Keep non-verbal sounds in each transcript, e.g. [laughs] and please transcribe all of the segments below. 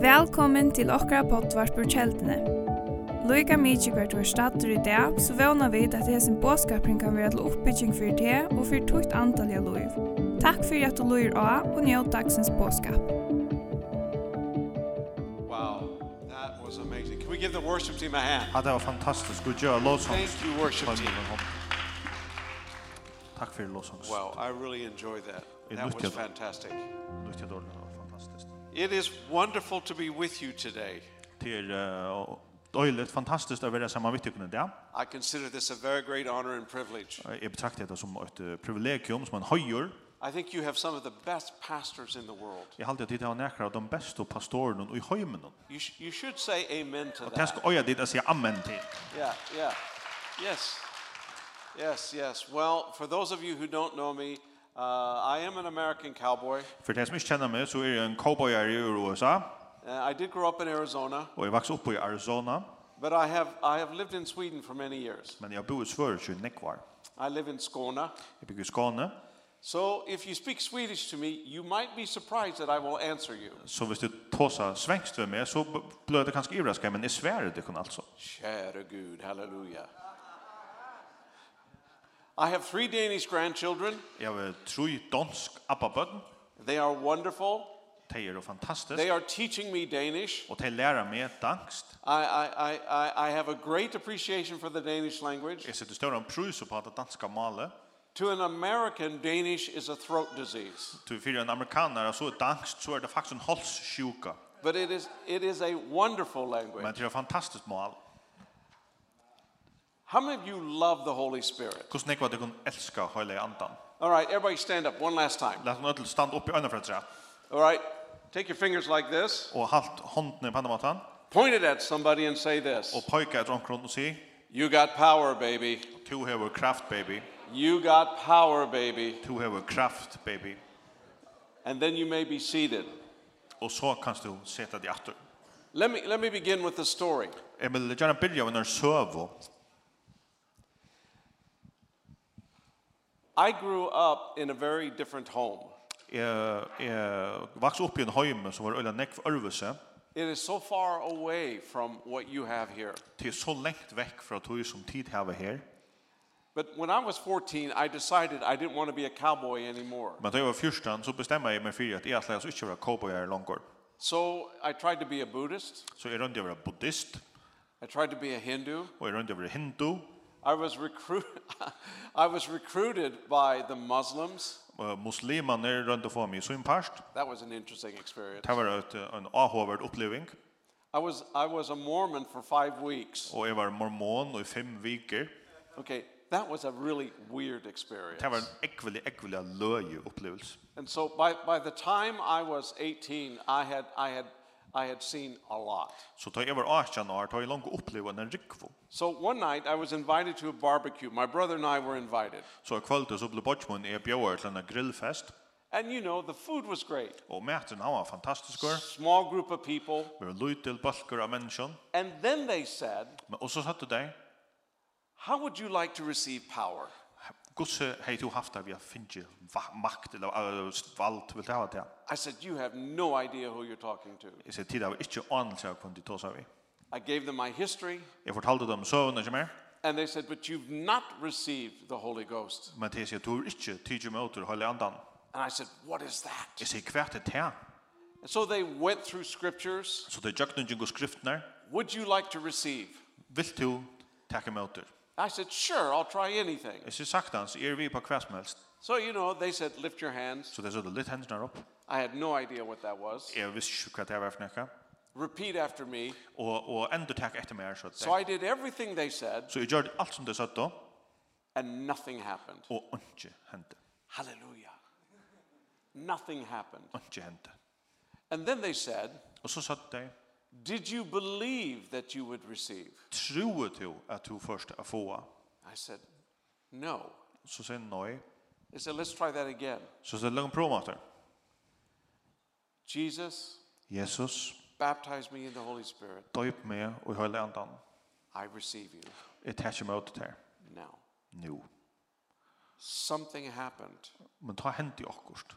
Velkommen til okra pottvarpur kjeldene. Loika mykje hvert var stater i dag, så vana vi at hesen båskapring kan være til oppbygging for det og for tukt antall av loiv. Takk for at du loir av og njød dagsens båskap. Wow, that was amazing. Can we give the worship team a hand? Ja, det var fantastisk. Gud gjør lovsångs. Thank you, worship team. Takk for lovsångs. Wow, I really enjoyed that. That was fantastic. Nytt jeg. It is wonderful to be with you today. Till Oilet fantastiskt å være sammen med dere i dag. I consider this a very great honor and privilege. Jeg betrakter det som ett privilegium som en höjer. I think you have some of the best pastors in the world. Jeg halte at alltid haft några av de beste pastorene i høymen. You you should say amen to that. Och jag skal øye dit att amen til. Yeah, yeah. Yes. Yes, yes. Well, for those of you who don't know me, Uh, I am an American cowboy. For det som inte kjenner meg, så er jeg en cowboy i USA. Uh, I did grow up in Arizona. Og jeg vokste opp i Arizona. But I have I have lived in Sweden for many years. Men jeg bor i Sverige i nekvar. I live in Skåne. Jeg bor i Skåne. So if you speak Swedish to me, you might be surprised that I will answer you. Så hvis du tosa svenskt med mig så blir det kanske överraskande men i Sverige det kan alltså. Kära Gud, halleluja. I have three Danish grandchildren. Jeg har tre dansk abbabøtten. They are wonderful. De er fantastisk. They are teaching me Danish. Og de lærer meg dansk. I I I I I have a great appreciation for the Danish language. Jeg setter stor pris på det danske malet. To an American Danish is a throat disease. To for en amerikaner så dansk så er det faktisk en halssjuka. But it is it is a wonderful language. Men det er fantastisk mal. How many of you love the Holy Spirit? Kus nekva du kun elska Heilige Andan. All right, everybody stand up one last time. Lat nødl stand upp i øynene for. All right. Take your fingers like this. Og halt hånden på andra. Point it at somebody and say this. Og peka at omkring og si. You got power, baby. To have a craft, baby. You got power, baby. To have a craft, baby. And then you may be seated. Og så kan du seta dig atter. Let me let me begin with the story. Emil, gärna börja med en servo. I grew up in a very different home. Jeg, jeg vokste opp i en heim som var øyla nekv ørvese. It is so far away from what you have here. Det er så lengt vekk fra tog som tid hava her. But when I was 14, I decided I didn't want to be a cowboy anymore. Men da jeg var fyrstan, så bestemmer jeg meg for at jeg skulle ikke var cowboy her langer. So I tried to be a Buddhist. Så jeg rønte å være buddhist. I tried to be a Hindu. Og jeg rønte å være hindu. I was recruit [laughs] I was recruited by the Muslims. Muslimaner runt om mig så impast. That was an interesting experience. Det var ett en ahåverd upplevelse. I was I was a Mormon for 5 weeks. Och jag var mormon i fem veckor. Okay, that was a really weird experience. Det var en ekvelig, ekvelig løye opplevelse. And so by by the time I was 18, I had I had I had seen a lot. Så tar över Achan har tar långt uppleva en rikvo. So one night I was invited to a barbecue. My brother and I were invited. Så kvällte så blev Botchman är bjöd til en grillfest. And you know, the food was great. Og maten var fantastisk. Small group of people. Vi var till bulkar av människor. And then they said Men och så sa de How would you like to receive power? Gosse hei du haft av jeg finner makt eller vald vil det ha det. I said, you have no idea who you're talking to. Jeg said, tid av ikke anelse av hvem de tås av i. I gave them my history. Jeg fortalte dem søvn ikke mer. And they said, but you've not received the Holy Ghost. Men de sier, du har ikke tidlig med til Andan. And I said, what is that? Jeg sier, hva er det her? And so they went through scriptures. Så de gjør noen skriftene. Would you like to receive? Vil du takke med? I said, sure, I'll try anything. Jeg sier hans, er vi på hva som helst. So, you know, they said, lift your hands. Så det sa, litt hendene opp. I had no idea what that was. Jeg visste ikke hva det var for noe. Repeat after me. Og, og enda takk etter meg. Så, so I did everything they said. Så jeg gjør alt som de sa da. And nothing happened. Og ikke hendte. Hallelujah. Nothing happened. Ikke hendte. And then they said. Og så sa de. Did you believe that you would receive? Tror du at du først att få? I said no. Så sa nei. He said let's try that again. Så sa long promoter. Jesus. Jesus. Baptize me in the Holy Spirit. Døyp meg og i höll andan. I receive you. Ett hatch mode där. Now. Nu. Something happened. Men ta hänt i akkurst.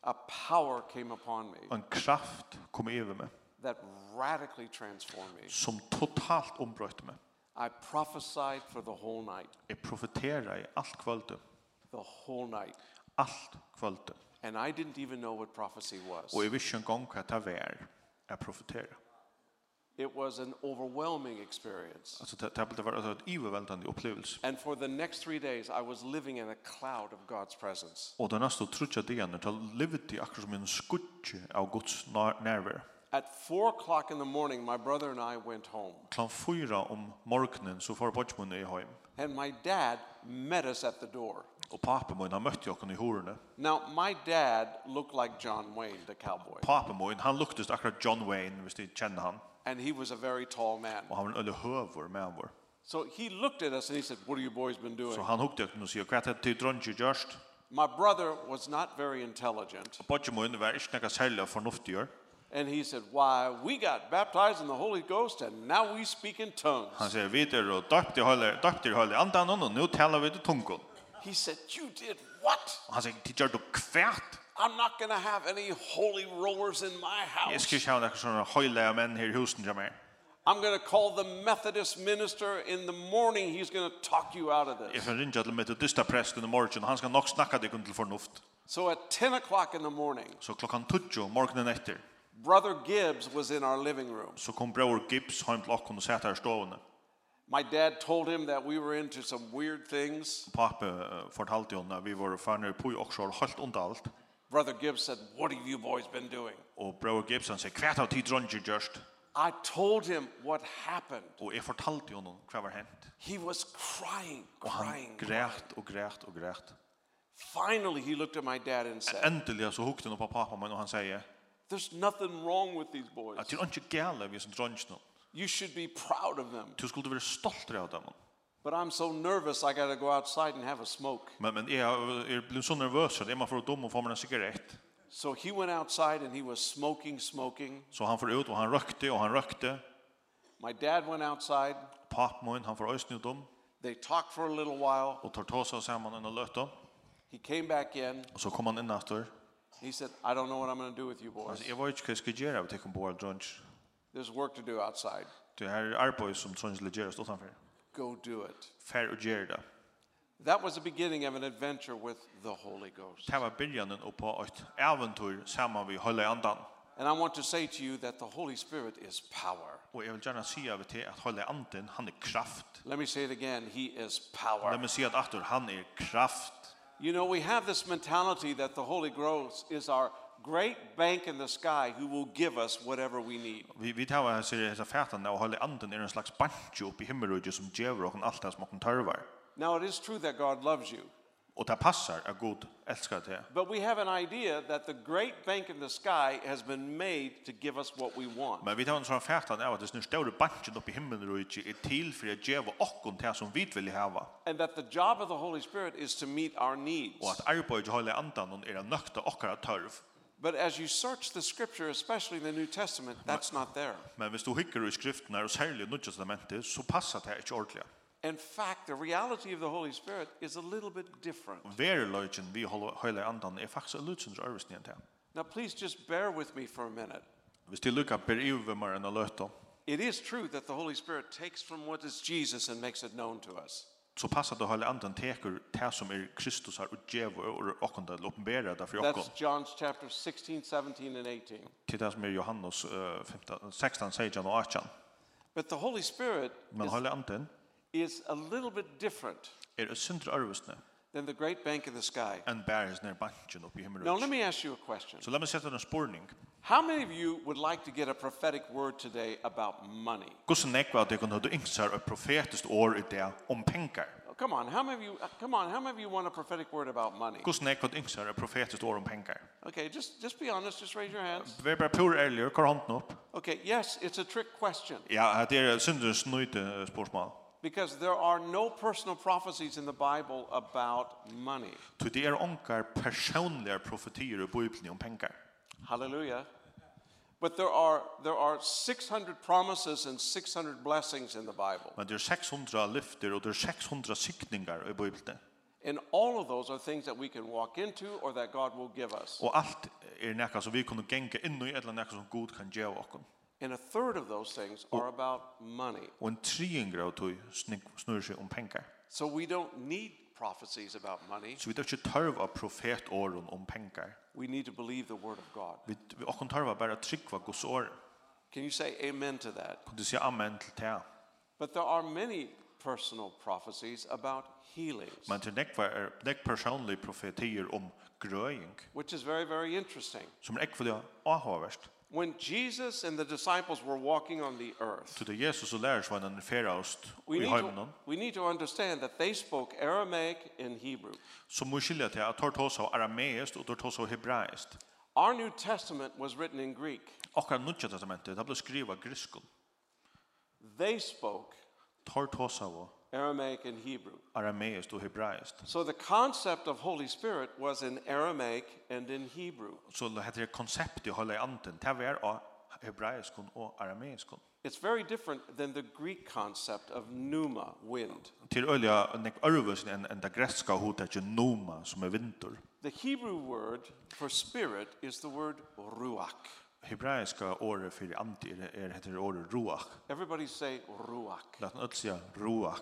A power came upon me. En kraft kom över mig that radically transformed me. Som totalt ombrøtte meg. I prophesied for the whole night. Jeg profeterer i alt kvöldet. The whole night. Alt kvöldet. And I didn't even know what prophecy was. Og jeg visste en gang hva det var jeg profeterer. It was an overwhelming experience. Alltså det det var alltså ett överväldigande upplevelse. And for the next 3 days I was living in a cloud of God's presence. Och då nästa trutja dagen då levde jag akkurat som en skugga av Guds närvaro. At 4 o'clock in the morning my brother and I went home. Klan 4 om morgonen så får Bodgman i hem. And my dad met us at the door. Och pappa min han mötte jag i horene. Now my dad looked like John Wayne the cowboy. Pappa min han luktade akkurat John Wayne, visst du känner han. And he was a very tall man. Och han var en höver man var. So he looked at us and he said, "What have you boys been doing?" Så han hukte och sa, "Vad har du drunge just. My brother was not very intelligent. Bodgman var inte något särskilt förnuftig. And he said, "Why we got baptized in the Holy Ghost and now we speak in tongues." Han säger vidare och döpt i Helige döpt i Helige Anden och nu talar vi i tungor. He said, "You did what?" Han säger, "Det gör du kvärt." I'm not going to have any holy rollers in my house. Jag ska inte ha några såna höjliga män här i husen jag med. I'm going to call the Methodist minister in the morning. He's going to talk you out of this. If rinja till metodista prästen i morgon, han ska nog snacka dig till förnuft. So at 10 o'clock in the morning. Så klockan 10 morgonen efter. Brother Gibbs was in our living room. Så kom bror Gibbs hem till oss och satt här stående. My dad told him that we were into some weird things. Pappa fortalte honom att vi var fannar på och så helt under allt. Brother Gibbs said, "What have you boys been doing?" Och bror Gibbs han sa, "Kvärt har tid runt just." I told him what happened. Och jag fortalte honom vad var hänt. He was crying, crying. Grät och grät och grät. Finally he looked at my dad and said. Äntligen så hukte han på pappa men han säger There's nothing wrong with these boys. Att det är inte gälla vi som drönjna. You should be proud of them. Du skulle vara stolt av dem. But I'm so nervous I got to go outside and have a smoke. Men men jag är blev så nervös att jag må fara dom och få mig en cigarett. So he went outside and he was smoking smoking. Så han får ut och han rökte och han rökte. My dad went outside. Pappa han får ösnu dom. They talked for a little while. Och tar ta sig samman en lötta. He came back in. Och så kom han in efter. He said, I don't know what I'm going to do with you boys. Alltså jag vet inte vad jag ska göra med tecken board drunch. There's work to do outside. Det här är arbete som trons lägger utanför. Go do it. Fair och gör det. That was the beginning of an adventure with the Holy Ghost. Det var början på ett äventyr samman vi Heliga andan. And I want to say to you that the Holy Spirit is power. Och jag vill gärna säga av till att Heliga Anden han är kraft. Let me say it again, he is power. Let me säga att han är kraft you know, we have this mentality that the Holy Ghost is our great bank in the sky who will give us whatever we need. Vi vi tar så det dessa färdan och håller anden i en slags bank upp i himmelriket som ger oss allt det som vi törvar. Now it is true that God loves you. Och det passar att god älskar det. But we have an idea that the great bank in the sky has been made to give us what we want. Men vi tar en sån färtan av att det nu står banken uppe i himlen och inte är till för att ge och det som vi vill ha. And that the job of the Holy Spirit is to meet our needs. Och att arbetet håller andan och era nökta och tørv. törv. But as you search the scripture, especially in the New Testament, that's not there. Men hvis du hikker i skriftene, og særlig i New Testamentet, så passar det ikke ordentligt. In fact, the reality of the Holy Spirit is a little bit different. Ver løgjen vi høyla andan er faktisk lutsens øvres nient. Now please just bear with me for a minute. Hvis du lukka per ive mer enn løtta. It is true that the Holy Spirit takes from what is Jesus and makes it known to us. Så passar det höll andan teker det som är Kristus har utgeva och åkande att uppenbara det för åkande. That's John chapter 16, 17 and 18. Till det som är Johannes 16, 16 och 18. But the Holy Spirit Men höll andan is a little bit different. Er a sindur arvusne. Than the great bank in the sky. And bæris nær bankin upp i him. Now let me ask you a question. So let me setta en spurning. How many of you would like to get a prophetic word today about money? Kusen nekva at ekon hødu ingsar a profetist år i det om pengar. Come on, how many of you come on, how many of you want a prophetic word about money? Kusen nekva at ingsar a profetist år om pengar. Okay, just just be honest, just raise your hands. Ver bara pur ærlig, kor handen upp. Okay, yes, it's a trick question. Ja, det er sundur snøyte spørsmål because there are no personal prophecies in the Bible about money. to det er onkar personliga profetier i Bibeln om pengar. Hallelujah. But there are there are 600 promises and 600 blessings in the Bible. Men det er 600 lyfter og det er 600 sikningar i Bibeln. And all of those are things that we can walk into or that God will give us. og alt er näka som vi kunnu ganga inn i eller näka som god kan geva okkum And a third of those things are about money. Och en tredjedel av det um penka. om pengar. So we don't need prophecies about money. Så vi tar a tarv av profetåren om pengar. We need to believe the word of God. Vi vi och tarv bara tryckva Guds ord. Can you say amen to that? Kan du säga amen til det? But there are many personal prophecies about healings. Men det nekva er nek personlige profetier om grøying. Which is very very interesting. Som ekva det ahøverst. When Jesus and the disciples were walking on the earth. To the Jesus och lärjungarna färast i himlen. We need to understand that they spoke Aramaic and Hebrew. Så måste det att ta tas av arameiskt och tas av. Our New Testament was written in Greek. Och kan testamentet det blev skriva grekiskt. They spoke tar av Aramaic and Hebrew. Arameiskt och hebraiskt. So the concept of Holy Spirit was in Aramaic and in Hebrew. Så det heter konceptet Holy Anden. Det var av hebraisk och arameisk. It's very different than the Greek concept of pneuma, wind. Till olja nek örvus en en det grekiska hotet ju pneuma som är vinter. The Hebrew word for spirit is the word ruach hebraiska ordet för ande är heter ordet ruach. Everybody say ruach. Låt oss säga ruach.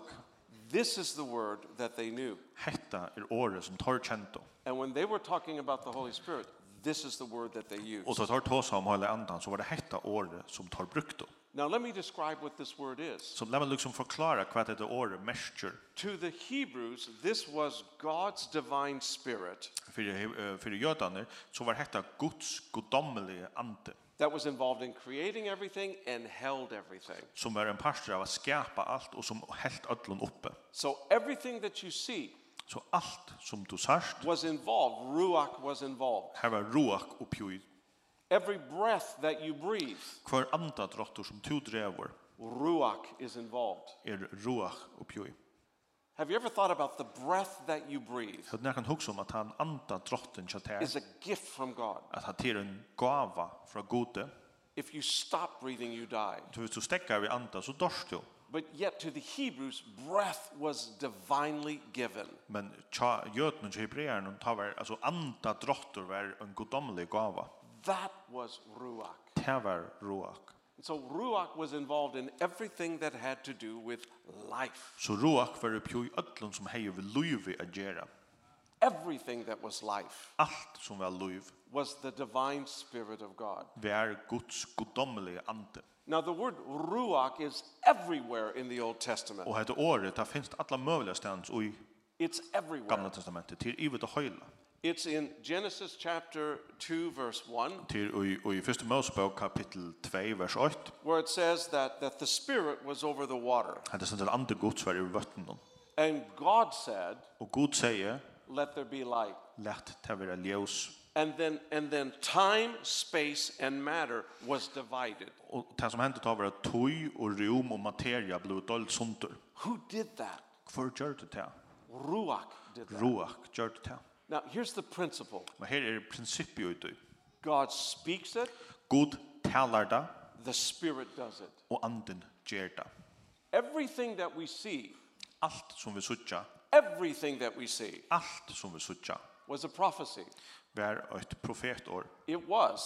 This is the word that they knew. Hetta er ordet som tar kjento. And when they were talking about the Holy Spirit, this is the word that they used. Och så tar tas om hela andan så var det hetta ordet som tar brukt. Now let me describe what this word is. Så låt mig liksom förklara vad the ordet mesher. To the Hebrews this was God's divine spirit. För för judarna så var detta Guds gudomliga ande. That was involved in creating everything and held everything. Som var en pastor av att skapa allt och som helt allt uppe. So everything that you see Så allt som du sørst was involved, ruach was involved. Her var ruach oppgjøyd Every breath that you breathe. Kvar anda drottur som du drever. Ruach is involved. Er ruach uppjoi. Have you ever thought about the breath that you breathe? Hade näkan hugsa om at han anda drotten chatter. Is a gift from God. At han till en gåva Gode. If you stop breathing you die. Du så vi anda så dorstu. du. But yet to the Hebrews breath was divinely given. Men jötnen hebreerna tar var altså anda drottur var en gudomlig gava. That was Ruach. Det var Ruach. And so Ruach was involved in everything that had to do with life. Så Ruach var uppe i öllum som hej över liv att gera. Everything that was life. Alt som var liv. Was the divine spirit of God. Var Guds gudomliga ande. Now the word Ruach is everywhere in the Old Testament. Og det orð ta finst alla möjliga stans i It's everywhere. Gamla testamentet til i det hela. It's in Genesis chapter 2 verse 1. Til i i første Mosebok kapittel 2 vers 8. Where it says that that the spirit was over the water. Hat det sånt ande Guds var över vattnet. And God said, Og Gud sier, let there be light. Lät det vara ljus. And then and then time, space and matter was divided. Og det som hände då var att og och rum materia blev dolt sönder. Who did that? Kvar gjorde det? Ruach did that. Ruach gjorde det. Now here's the principle. Men her er prinsippet ut. God speaks it. Gud talar det. The spirit does it. Og anden gjør det. Everything that we see. Allt som vi søkja. Everything that we see. Allt som vi søkja. Was a prophecy. Var et profetord. It was.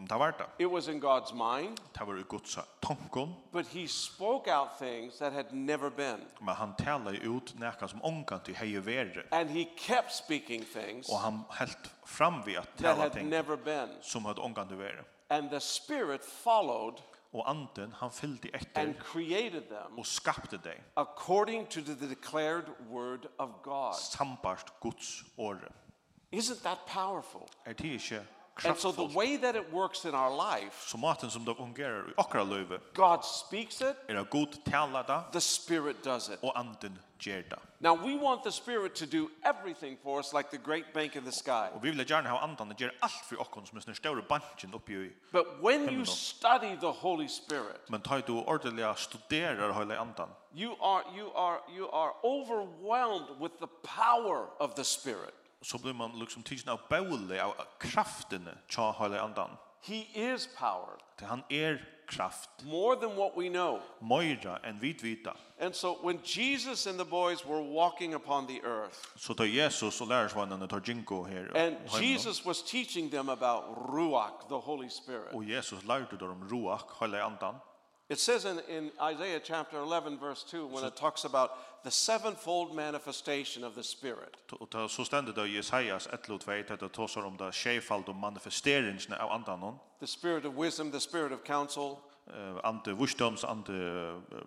Om det var det. It was in God's mind. Det var i Guds tankon. But he spoke out things that had never been. Men han talade ut näka som onkan till hej värre. And he kept speaking things. Och han helt fram vid att tala ting. never been. Som hade onkan till värre. And the spirit followed og anden han fyllde etter and created them og skapte dei according to the declared word of God sambart Guds ord isn't that powerful er det ikke And so the way that it works in our life. Så maten som det fungerar i okra löve. God speaks it. Är det god tala det. The spirit does it. Och anden ger det. Now we want the spirit to do everything for us like the great bank in the sky. Och vi vill gärna ha anden att göra allt för oss som är den stora banken uppe i. But when you study the Holy Spirit. Men tar du ordentligt studerar hela anden. You are you are you are overwhelmed with the power of the spirit så blir man liksom tidsen av bøle, av kraftene, tja høyla andan. He is power. Han er kraft. More than what we know. Moira enn vi vita. And so when Jesus and the boys were walking upon the earth. Så to Jesus och lärjungarna tar jinko her. And Jesus was teaching them about ruach, the Holy Spirit. Og Jesus lärde dem ruach, hela andan. It says in in Isaiah chapter 11 verse 2 when it talks about the sevenfold manifestation of the spirit. Och ta så ständer det i Jesajas 1:2 att det tosar om det skefald och manifesteringen av andan. The spirit of wisdom, the spirit of counsel, eh ante visdoms ante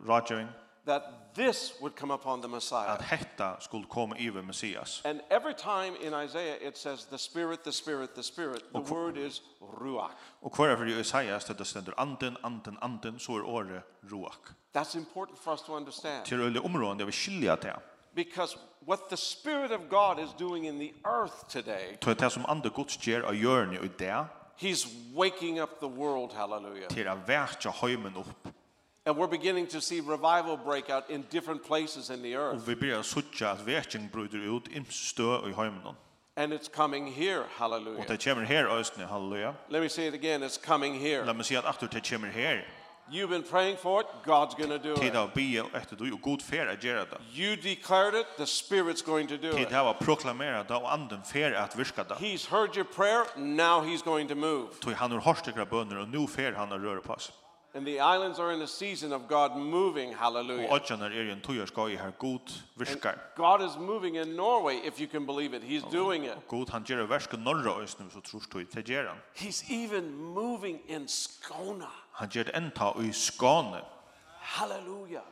rådgivning that this would come upon the Messiah. Att hetta skulle komma över Messias. And every time in Isaiah it says the spirit the spirit the spirit the word is ruach. Och kvar i Isaiah det ständer anden anden anden så är ordet ruach. That's important for us to understand. Till öle områden vi skiljer det. Because what the spirit of God is doing in the earth today. Tror det som ande Guds gör och gör nu i det. He's waking up the world hallelujah. Till att väcka hemmen upp. And we're beginning to see revival break out in different places in the earth. Og vi börjar sucha att väcking bryter ut i stö i hemmen. And it's coming here, hallelujah. Och det kommer här östne, halleluja. Let me say it again, it's coming here. Låt mig säga att åter det kommer här. You've been praying for it, God's going to do it. Tid av be efter du och god fer att göra det. You declared it, the spirit's going to do it. Tid av proklamera det och anden fer att virka det. He's heard your prayer, now he's going to move. Tog han har hört era böner och nu fer han att röra på sig. And the islands are in a season of God moving. Hallelujah. Og økjene er en tøyerskå i her god virkar. God is moving in Norway, if you can believe it. He's doing it. God han gjør verske norra østnum, så trus du til gjør han. He's even moving in Skåne. Han gjør det enda i Skåne. Hallelujah.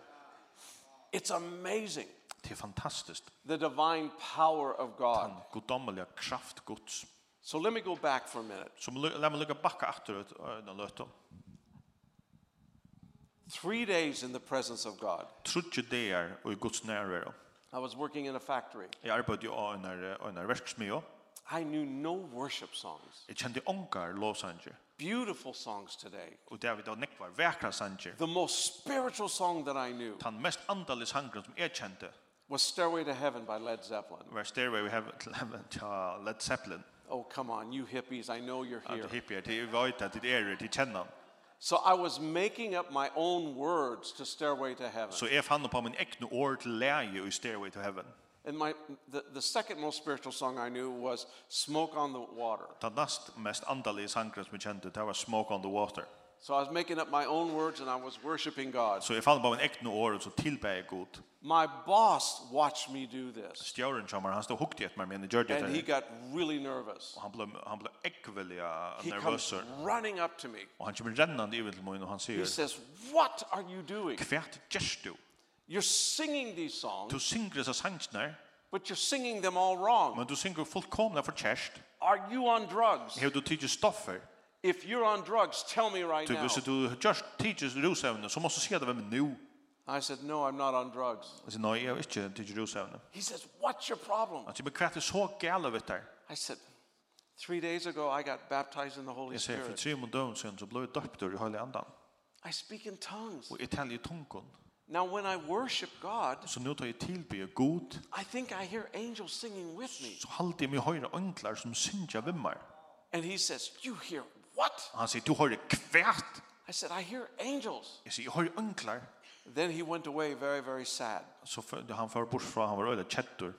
It's amazing. Det er fantastiskt. The divine power of God. Den godommelige kraft Guds. So let me go back for a minute. Så la meg lukke bakka etter en løtum. Three days in the presence of God. Trutje deir og i Guds nærvær. I was working in a factory. Jeg arbeidde jo i en verksmiljø. I knew no worship songs. Jeg kjente ongar lovsanger. Beautiful songs today. Og David og Nick var vakra sanger. The most spiritual song that I knew. Tan mest andalig sangren som jeg kjente. Was Stairway to Heaven by Led Zeppelin. Var Stairway to Heaven [laughs] til Led Zeppelin. Oh, come on, you hippies, I know you're here. Ja, hippier, det er jo at det er, til kjenner So I was making up my own words to Stairway to Heaven. Så jag fann på min egna ord till läge i Stairway to Heaven. And my the the second most spiritual song I knew was Smoke on the Water. Den näst mest andliga sången som jag kände, det var Smoke on the Water. So I was making up my own words and I was worshiping God. Så if fann bara en äkta ord och så tillbär jag My boss watched me do this. Stjärnan som han stod hukt i ett men det det. And he got really nervous. Och han blev han blev äckveliga nervös. He comes running up to me. Och han kommer rennande över till mig och han säger. He says, "What are you doing?" Kvärt just du. You're singing these songs. Du synger så sångna. But you're singing them all wrong. Men du synger fullkomna för chest. Are you on drugs? Har du tagit stoffer? If you're on drugs, tell me right now. Du du just teaches rusevne, så måste se det vem nu. I said no, I'm not on drugs. I said no, jag är inte till rusevne. He says what's your problem? Att du bekräftar så gälla vet där. I said three days ago I got baptized in the Holy Spirit. Jag säger för tre månader sedan så blev jag döpt i Heliga Andan. I speak in tongues. Och jag talar i tungor. Now when I worship God, så nu tar jag tillbe god. I think I hear angels singing with me. Så halt mig höra änglar som synger med mig. And he says, you hear What? Han sier, du hører kvært. I said, I hear angels. Jeg sier, jeg hører ønklar. Then he went away very, very sad. Så han var bort fra, han var øyla kjettur.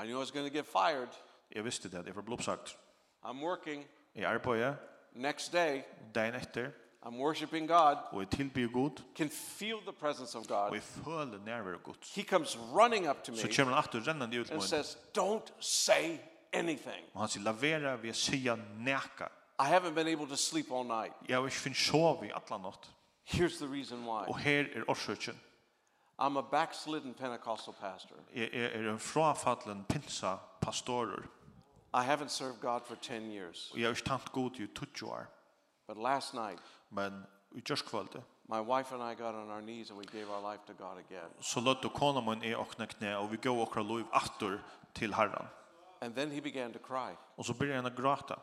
I knew I was going to get fired. Jeg visste det, jeg var blodpsagt. I'm working. Jeg er på, ja. Next day. Dagen etter. I'm worshiping God. Og jeg tilbyr Gud. Can feel the presence of God. Og jeg føler nærvær Gud. He comes running up to me. Så kommer han atter rennende ut mot. And says, don't say anything. Og han sier, lavera, vi sier neka. I haven't been able to sleep all night. Ja, har finn sov i alla natt. Here's the reason why. Och her är orsaken. I'm a backslidden Pentecostal pastor. Jag är en frafallen pinsa pastorer. I haven't served God for 10 years. Jag har inte tant god i 20 år. But last night. Men i just kvällte. My wife and I got on our knees and we gave our life to God again. Så låt och kona mun är okna knä och vi går okra lov åter till Herren. And then he began to cry. Och så började han gråta.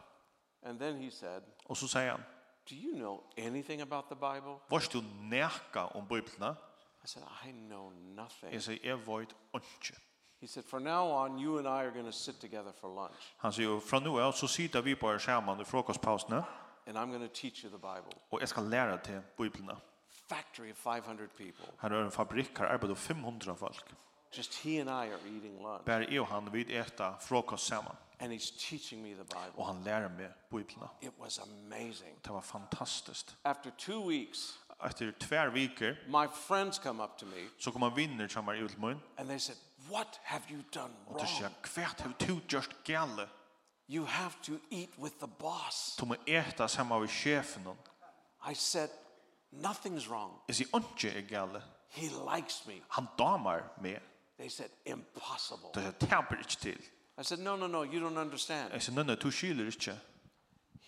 And then he said, Och så säger han, Do you know anything about the Bible? Vad du närka om Bibeln? I said, I know nothing. Jag säger, jag vet inte. He said, from now on, you and I are going to sit together for lunch. Han säger, från nu av så sitter vi på er skärmen i frukostpauserna. And I'm going to teach you the Bible. Och jag ska lära dig Bibeln. Factory of 500 people. Här är en fabrik, här arbetar 500 folk. Just he and I are eating lunch. Bara jag och han, vi äter frukost samman. And he's teaching me the Bible. Och han lär mig Bibeln. It was amazing. Det var fantastiskt. After two weeks, efter två veckor, my friends come up to me. Så kommer vinner som var är utmun. And they said, "What have you done wrong?" Och du säger, "Kvärt har du just galle." You have to eat with the boss. Du måste äta samma med chefen. I said, "Nothing's wrong." Is he onje är galle? He likes me. Han damar mig. They said, "Impossible." Det är tämpligt till. I said, no, no, no, you don't understand. Jeg sier, nei, nei, du skiler ikke.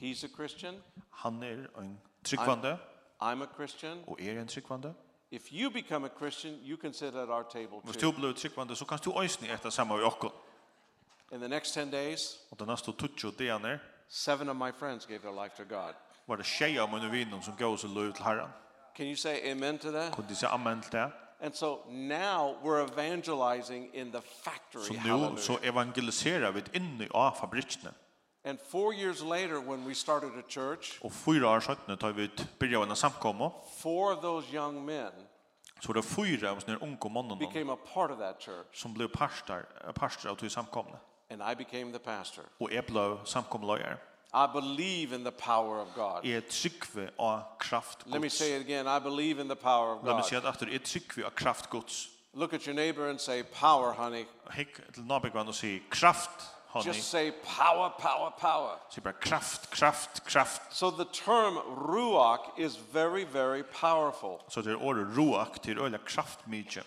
He's a Christian. Han er en tryggvande. I'm, I'm a Christian. Og er en tryggvande. If you become a Christian, you can sit at our table too. Hvis du blir tryggvande, så kan du øyne etter samme vi okkur. In the next 10 days, og den neste tutsjo degene, seven of my friends gave their life to God. Var det tjeja av mine viner som gav seg lov til Herren. Can you say amen to that? Kan du si amen til det? And so now we're evangelizing in the factory. Så nu så evangeliserar vi inne i fabrikerna. And four years later when we started a church. Och fyra år senare tar vi började en samkomma. Four of those young men. Så det fyra av sina unga männen became a part of that church. Som blev pastor, pastor av till samkomna. And I became the pastor. Och jag blev samkomlöjare. I believe in the power of God. Jeg tryggve av kraft Guds. Let me say it again. I believe in the power of God. La meg si at etter, Er tryggve av kraft Guds. Look at your neighbor and say, power, honey. Hikk til nabegvann og si, kraft, honey. Just say, power, power, power. Si bare, kraft, kraft, kraft. So the term ruach is very, very powerful. Så det er ruach til øyla kraftmykje.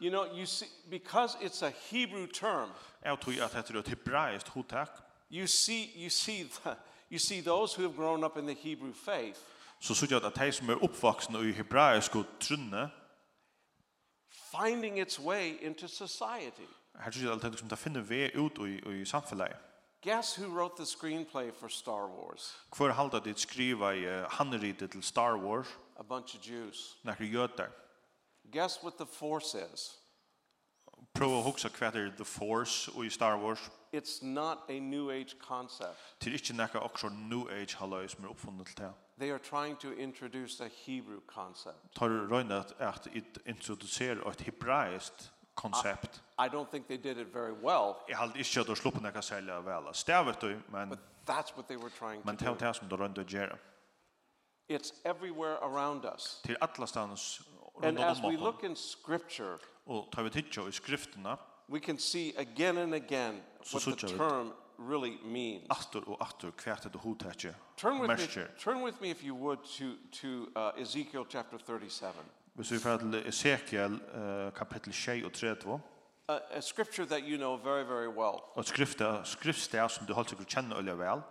You know, you see, because it's a Hebrew term. Jeg tror at det er et hebraisk hotak you see you see [laughs] the, you see those who have grown up in the Hebrew faith. Så så jag att de som är uppvuxna i hebraisk trunne finding its way into society. Här så jag som ta finna väg ut i i samhället. Guess who wrote the screenplay for Star Wars? Kvar halda dit skriva i handritet til Star Wars. A bunch of Jews. När jötar. Guess what the force is? Prova huxa kvätter the force i Star Wars. It's not a new age concept. Til är inte några new age halloj som är uppfunnet det. They are trying to introduce a Hebrew concept. Tar röjna at it introducera ett hebraiskt concept. I don't think they did it very well. Eg hade inte at sluppa på selja sälja väl. Stävet du men But that's what they were trying to. Men det här som de rönde. It's everywhere around us. Til alla stans runt om oss. And as we look in scripture. og tar vi titta i skrifterna we can see again and again what so the term really means. Aftur og aftur kvært þetta hugtakið. Turn with me, turn with me if you would to to uh, Ezekiel chapter 37. Hvis vi fer til Ezekiel kapittel 37. A, a scripture that you know very very well. Og skrifta skriftstær som du halt sikkert kjenner vel.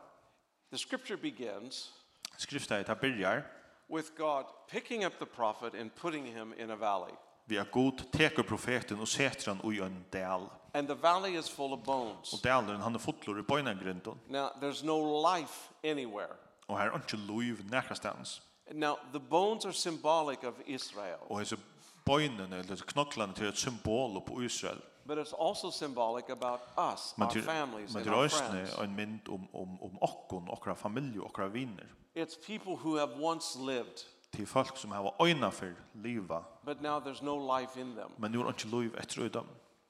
The scripture begins Skrifta ta byrjar with God picking up the prophet and putting him in a valley vi er god teker profeten og setter han ui en del. And the valley is full of bones. Og dalen han er fotlor i bøynegrindon. Now there's no life anywhere. Og her er ikke loiv nærkastans. Now the bones are symbolic of Israel. Og hese bøynene, eller knoklene til et symbol på Israel. But it's also symbolic about us, our families and our friends. Men det er en mynd om, om, om okkon, okra familie, okra viner. It's people who have once lived till folk som har ögna för liva. But now there's no life in them. Men nu är inte liv efter dem.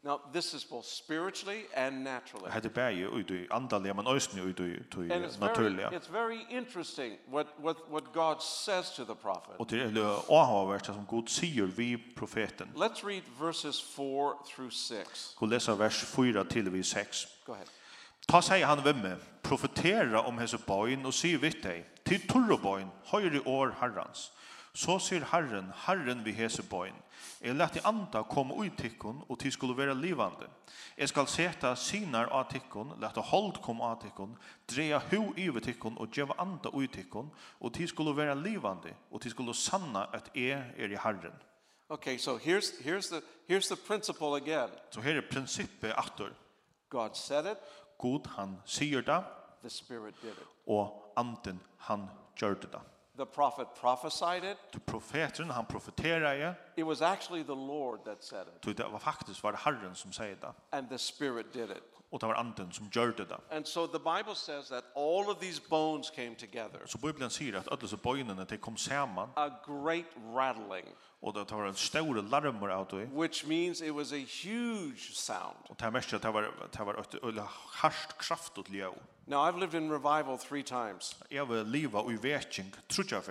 Now this is both spiritually and naturally. Hade bär ju ut i andliga men ösn ut i naturliga. It's very interesting what what what God says to the prophet. Och det är ohavert som Gud säger vi profeten. Let's read verses 4 through 6. Gå läsa vers 4 till vi 6. Go ahead. Ta sig han vem profetera om Jesu boyn och se vitt dig til torrebøyen, høyre år herrens. Så sier Herren, Herren vi hese bøyen. Jeg lette anda komme ut tikkun, og til skulle være livande. Jeg skal seta sinar av tikkun, lette hold komme av tikkun, dreja hu iver tikkun, og djeva anda ut tikkun, og til skulle være livande, og til skulle sanna at jeg er i Herren. Okay, so here's, here's, the, here's the principle again. Så so her er prinsippet atter. God said it. God han sier det. The Spirit did it og anden han gjør det. The prophet prophesied it. The prophet and han profeterade. It was actually the Lord that said it. Du det var faktiskt var det Herren som sa det. And the Spirit did it. Och det var anden som gjorde det. And so the Bible says that all of these bones came together. Så Bibeln säger att alla så bonerna de kom samman. A great rattling. Och det var en stor larm av det. Which means it was a huge sound. Och det mest det var det var ett öle harst kraftutljud. Now I've lived in revival three times. Jag var leva i väcking trutja.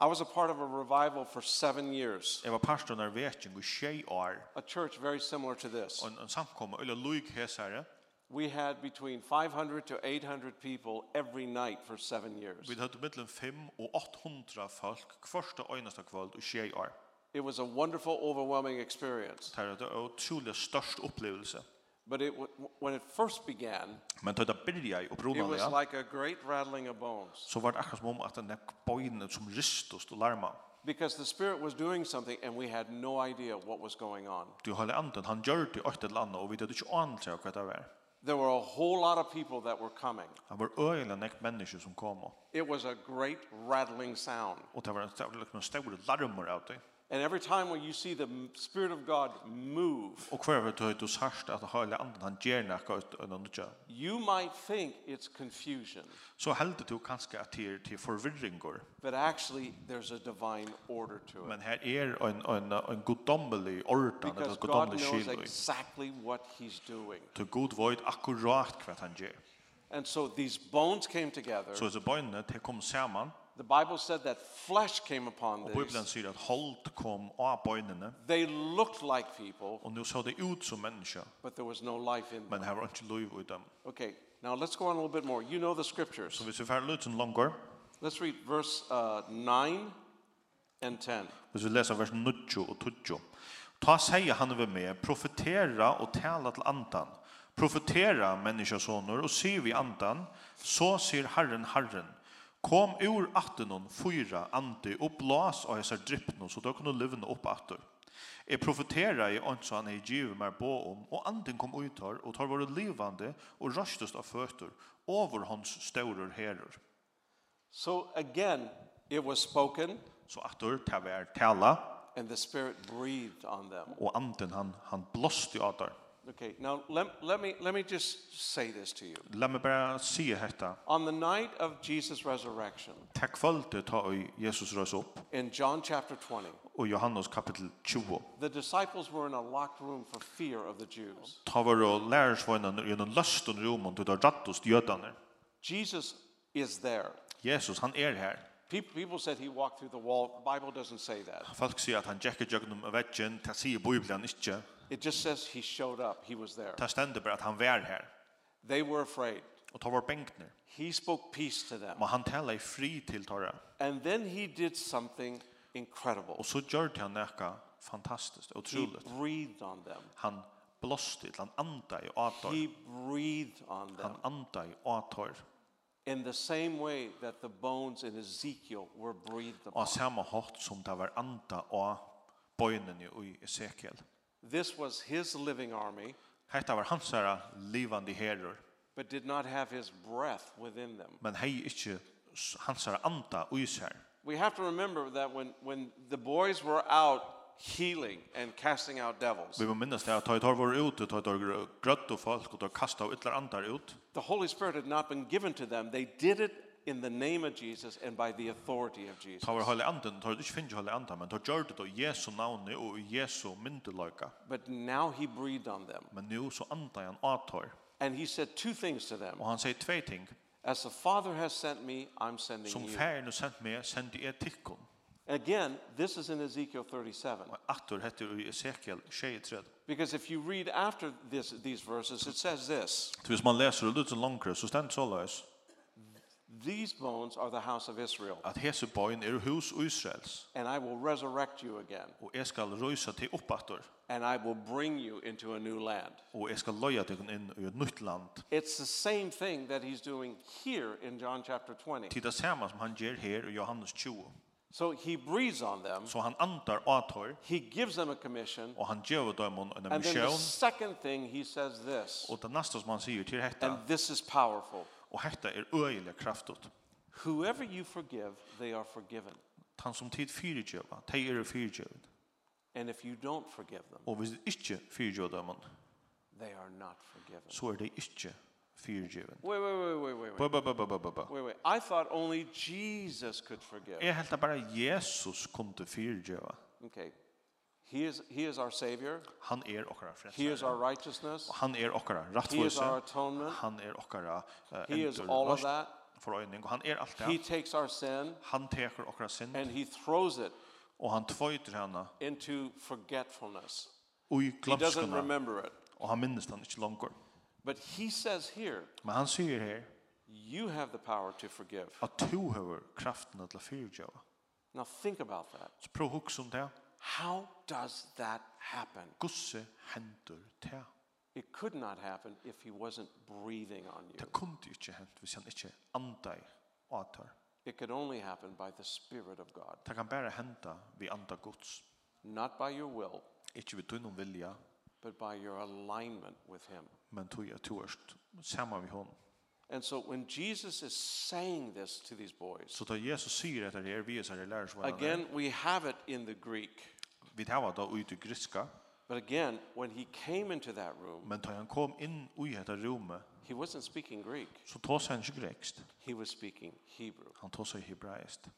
I was a part of a revival for seven years. Eg var pastor av väcking i tjej år. A church very similar to this. En en samkomma eller lik häsare. We had between 500 to 800 people every night for seven years. Vi hattu millum 5 og 800 folk första einasta kvöld i tjej år. It was a wonderful overwhelming experience. Det var en otroligt størst upplevelse. But it when it first began Men tøtta byrja i It was like a great rattling of bones. So vart akkurat som om at den boinen som rystust og larma. Because the spirit was doing something and we had no idea what was going on. Du hade anten han gjorde åt ett land og vi hade ikki anelse av vad det var. There were a whole lot of people that were coming. Han var öjliga näkt människor som kom. It was a great rattling sound. Og det var en stor larmer av det. And every time when you see the spirit of God move. Och kvar vet du sårst att hela anden han ger något och. You might think it's confusion. Så helt du kanske att det till förvirring. But actually there's a divine order to it. Men här är en en en gudomlig ordan eller gudomlig skil. Because God knows exactly what he's doing. To God void akkurat vad han ger. And so these bones came together. Så så bönna det kom samman. The Bible said that flesh came upon this. Och Bibeln säger att hold kom av bönene. They looked like people. Och nu såg det ut som människor. But there was no life in them. Men här var inte liv i dem. Okay, now let's go on a little bit more. You know the scriptures. Så vi ser färdigt lite längre. Let's read verse uh, 9 and 10. Vi läser vers 9 och 10. Ta säger han över mig, profetera och tala till andan. Profetera människosonor och se vi andan, så ser Herren Herren Kom ur attenon fyra andi og blas av hessar dryppnon så da kunne livna opp atter. Jeg profetera i ånd så han er givet meg på om, og anden kom ut her, og tar våre livande og røstest av føtter over hans staurer herrer. So again, it was spoken. Så atter, ta vær tala. And the spirit breathed on them. Og anden han, han blåste av dem. Okay, now let, let, me, let me just say this to you. Let me bara säga hetta. On the night of Jesus' resurrection. Tack kvällte ta i Jesus rös upp. In John chapter 20. Og Johannes kapitel 20. The disciples were in a locked room for fear of the Jews. Ta var och lärarsvännerna i en lösten rum undir där rattos jötarna. Jesus is there. Jesus han er her. People said he walked through the wall. The Bible doesn't say that. Folk säger at han gick av väggen. ta säger Bibelen inte. It just says he showed up. He was there. Ta stendur bara at han var her. They were afraid. Og ta var bänkner. He spoke peace to them. Men han talade fri til tåra. And then he did something incredible. Og så gjorde han näka fantastiskt otroligt. He breathed on them. Han blåste til han anda i atar. He breathed on them. Han andade i atar. In the same way that the bones in Ezekiel were breathed upon. Og sama hårt som det var anda och bönen i Ezekiel. This was his living army. Hetta var hansara livandi herrar. But did not have his breath within them. Men hei ikki hansara anda í sér. We have to remember that when when the boys were out healing and casting out devils. Vi minnast at tøy tøy var ute, tøy tøy grøtt og folk og tøy kasta og andar ut. The Holy Spirit had not been given to them. They did it in the name of Jesus and by the authority of Jesus. Tar hela anden, ta ikkje finn finns anden, men ta gör det i Jesu navn og i Jesu myndelöka. But now he breathed on them. Men nu så anda han atar. And he said two things to them. Og han säger tve ting. As the Father has sent me, I'm sending Som you. Som Fadern har sänt mig, sänder jag. Again, this is in Ezekiel 37. Atur heter i Ezekiel 37. Because if you read after this these verses, it says this. Tus man läser det lite längre så ständ så. These bones are the house of Israel. At hese boin er hus Israels. And I will resurrect you again. Og eg skal røysa til uppattor. And I will bring you into a new land. Og eg skal leia tykkum inn í eitt nýtt land. It's the same thing that he's doing here in John chapter 20. Til det sama som han ger her i Johannes 20. So he breathes on them. So han antar ator. He gives them a commission. Og han ger dem en mission. And then the second thing he says this. Og det nästa som han säger till. And this is powerful. Og hetta er øyelig kraftot. Whoever you forgive, they are forgiven. Han som tid fyrirgjöva, de er fyrirgjöva. And if you don't forgive them, og hvis du ikke fyrirgjöva dem, they are not forgiven. Så er de ikke fyrirgjöva. Wait, wait, wait, wait, wait. Ba, ba, ba, ba, ba, ba. Wait, wait. I thought only Jesus could forgive. Jeg helt bare Jesus kunne fyrirgjöva. Okay, He is, he is our savior. Han er okkara frelsare. He is our righteousness. Han er okkara rattvose. He is our atonement. Han er okkara uh, He is all of that. For øyning, og han er alt det. He takes our sin. Han teker okkara synd. And he throws it. Og han tvøyter hana Into forgetfulness. Ui glemskene. He doesn't remember it. Og han minnes han ikke langer. But he says here. Men han sier her. You have the power to forgive. At du har kraften til å fyrtjøve. Now think about that. Så prøv hugsa som det. How does that happen? Gusse hendur ta. It could not happen if he wasn't breathing on you. Ta kunti ikki hent hvis han ikki andai atar. It could only happen by the spirit of God. Ta kan bara henta við anda Guds. Not by your will. Ikki við tunum vilja. But by your alignment with him. Men tu ja tu sama við hon. And so when Jesus is saying this to these boys. So ta Jesus syr at her við sær lærar Again we have it in the Greek. Vi tar da ut i griska. But again, when he came into that room, men då han kom inn i detta rommet. he wasn't speaking Greek. Så tås han ikke grekst. He was speaking Hebrew. Han tås i hebraist.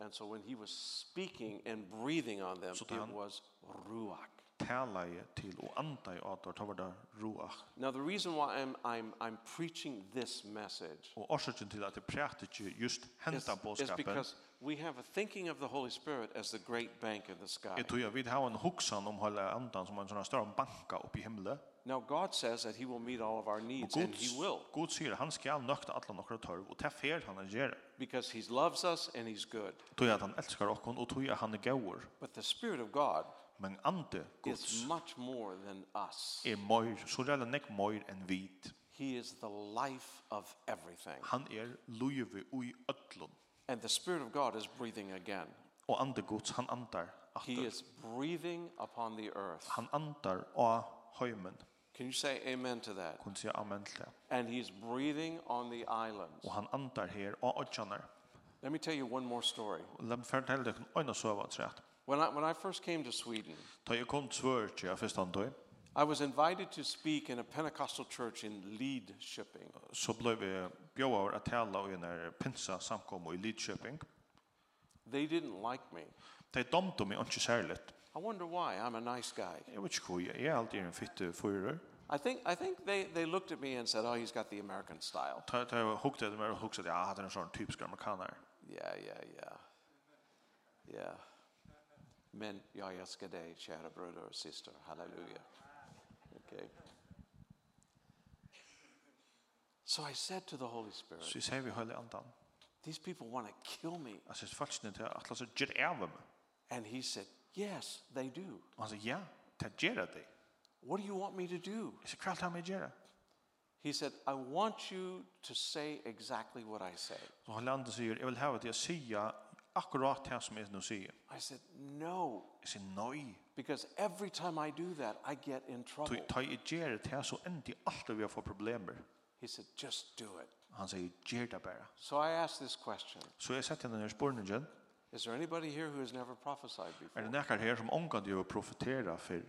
And so when he was speaking and breathing on them, it was ruach. Talaje til og andai atar ta var ruach. Now the reason why I'm I'm I'm preaching this message. Og orsøkin til at eg prætiki just henta boskapen. Is because we have a thinking of the Holy Spirit as the great bank in the sky. Jag tror jag vid har en huxan om hela andan som en sån här banka uppe i himlen. Now God says that he will meet all of our needs and he will. Gud säger han skal nökta alla nokkra tørv og ta fer han ger. Because he loves us and he's good. Tror jag att han älskar oss och tror jag han är. But the spirit of God men ande Guds is much more than us. er mer så där nek moir and vit. He is the life of everything. Han er livet ui öllum. And the Spirit of God is breathing again. Og ande Guds, han andar aftur. He is breathing upon the earth. Han andar á heimen. Can you say amen to that? Kun sier amen til det. And he's breathing on the islands. Og han andar her á oggjarnar. Let me tell you one more story. Let meg fortelle dere en annen sova, tror. When I, when I first came to Sweden, da jeg kom til Sverige, jeg første I was invited to speak in a Pentecostal church in Lead Shipping. Så blev jag bjöd att tala i en pinsa samkom i Lead They didn't like me. De dömde mig inte särskilt. I wonder why. I'm a nice guy. Jag vet inte hur jag är alltid en fitte förare. I think I think they they looked at me and said, "Oh, he's got the American style." Ta ta hooked at mig och at ja, jag hade en sån typisk amerikaner. Yeah, yeah, yeah. Yeah. Men jag älskar dig, kära bröder och syster. Halleluja. Okay. So I said to the Holy Spirit. Så säger vi Holy Andan. These people want to kill me. Alltså faktiskt inte att låtsas gör ärvem. And he said, "Yes, they do." Alltså ja, det gör det. What do you want me to do? Är det klart han gör He said, "I want you to say exactly what I say." Så han Andan säger, "Jag vill ha att jag säger akkurat det som jag nu säger." I said, "No." Jag säger, "Nej." Because every time I do that, I get in trouble. Du tar i ger det här så ändå alltid vi får problemer. He said just do it. Han säger ger det bara. So I asked this question. Så jag satte den här spårningen. Is there anybody here who has never prophesied before? Är det någon här som onkan det har för?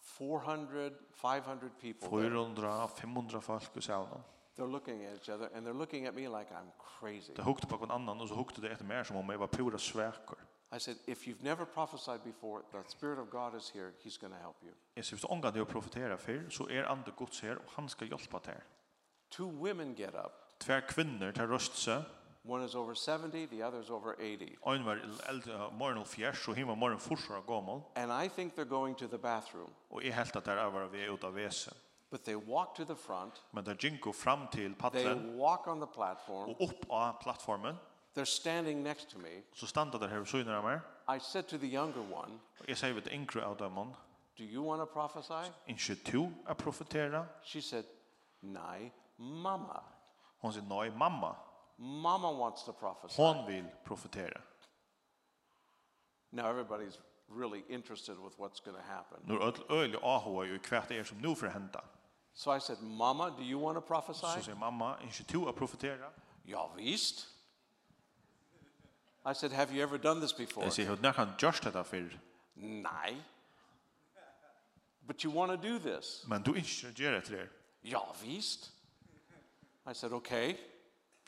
400 500 people. 400 500 folk i salen. They're looking at each other and they're looking at me like I'm crazy. Det hukte på en annan och så hukte det efter mer som om jag var pura sväkor. I said, if you've never prophesied before, the Spirit of God is here. He's going to help you. Jeg sier, hvis du omgang til å profetere før, så er andre Guds her, og han skal hjelpe til. Two women get up. Tver kvinner tar røstse. One is over 70, the other is over 80. Ein var eldre, morgen og fjers, og himma morgen forsra gammel. And I think they're going to the bathroom. Og jeg helt at der er vi ut av vese. But they walk to the front. Men der ginko fram til paddelen. They walk on the platform. Og opp av plattformen. They're standing next to me. Så standa der her så innan mig. I said to the younger one. Jag säger vid yngre av dem. Do you want to prophesy? Inte to a profetera? She said, "Nei, mamma." Hon sa, "Nei, mamma." Mamma wants to prophesy. Hon vill profetera. Now everybody's really interested with what's going to happen. Nu öll öll ahoa ju kvärt är som nu för hända. So I said, "Mamma, do you want to prophesy?" Så said, mamma, "Inte to a profetera?" Ja, visst. I said, have you ever done this before? Jeg sier, har han gjort dette før? Nei. But you want to do this? Men du ikke gjør det her. Ja, visst. I said, okay.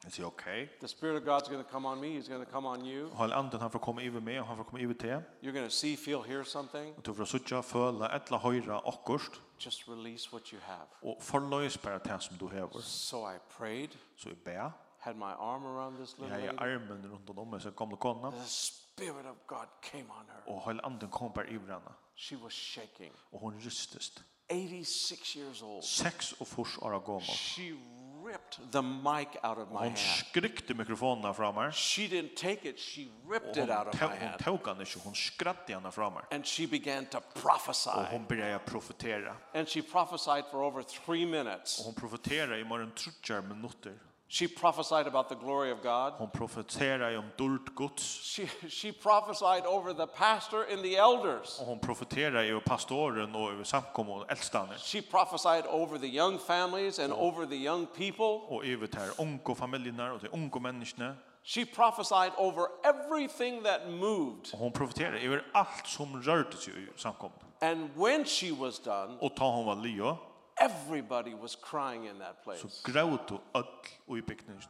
Jeg sier, okay. The Spirit of God's going to come on me, He's going to come on you. Hal anden han får komme over meg, og han får komme over til. You're going to see, feel, hear something. Og du får sutja, føle, etla, høyra, akkurst. Just release what you have. Og forløys bare det som du hever. So I prayed. Så jeg ber had my arm around this little lady. Jag armen runt om henne så kom det konna. The spirit of God came on her. Och hela anden kom på över henne. She was shaking. Och hon rystes. 86 years old. 6 och fors år gammal. She ripped the mic out of my hand. Hon skryckte mikrofonen från mig. She didn't take it, she ripped it out of my hand. Hon tog den inte, hon skratte henne från mig. And she began to prophesy. Och hon började profetera. And she prophesied for over 3 minutes. Och hon profeterade i mer än 3 minuter. She prophesied about the glory of God. Hon profeterar om dult Guds. She she prophesied over the pastor and the elders. Hon profeterar över pastoren och över samkommun och äldstane. She prophesied over the young families and over the young people. Och över de unga familjerna och de unga människorna. She prophesied over everything that moved. Hon profeterar över allt som rörde sig i samkommun. And when she was done, och ta hon var lio, everybody was crying in that place. Så gråt och öll i byggningen.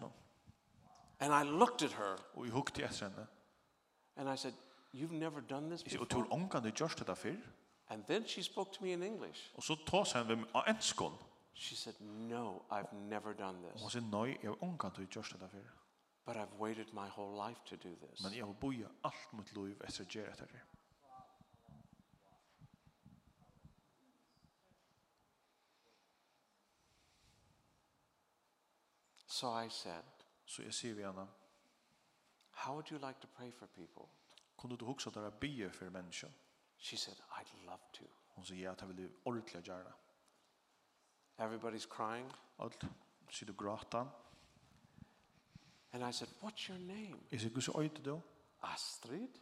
And I looked at her. Och jag hukte efter henne. And I said, you've never done this before. Och tror hon kan du det för? And then she spoke to me in English. Och så tar hon vem en skon. She said, no, I've never done this. Hon sa, nej, jag hon kan det gjort det för. But I've waited my whole life to do this. Men jag har bojat allt mitt liv efter att göra det här. So I said, så jeg sier vi henne, How would you like to pray for people? Kunne du också dere be for mennesker? She said, I'd love to. Hon sier, ja, det vil du ordentlig gjøre. Everybody's crying. Alt, sier du gråta. And I said, what's your name? Is it Gusse Oyte du? Astrid.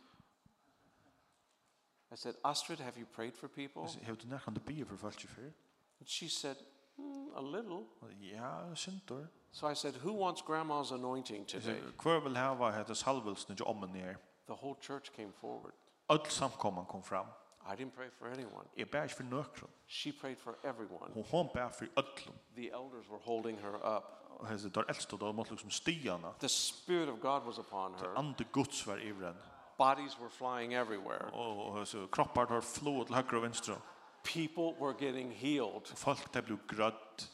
I said, Astrid, have you prayed for people? Har du nærkant du be för folk för? And she said, mm, a little. Ja, syndor. So I said, who wants grandma's anointing today? Hver vil hava hetta salvelsen til ommen her? The whole church came forward. Öll samkomman kom fram. I didn't pray for anyone. Jeg bær ikke for nøkron. She prayed for everyone. Hon hon bær for öllum. The elders were holding her up. Hesa der eldste der måtte liksom stiana. The spirit of God was upon her. Ande Guds var i henne. Bodies were flying everywhere. Och så kroppar har flåt til höger og vänster. People were getting healed. Folk blev grött.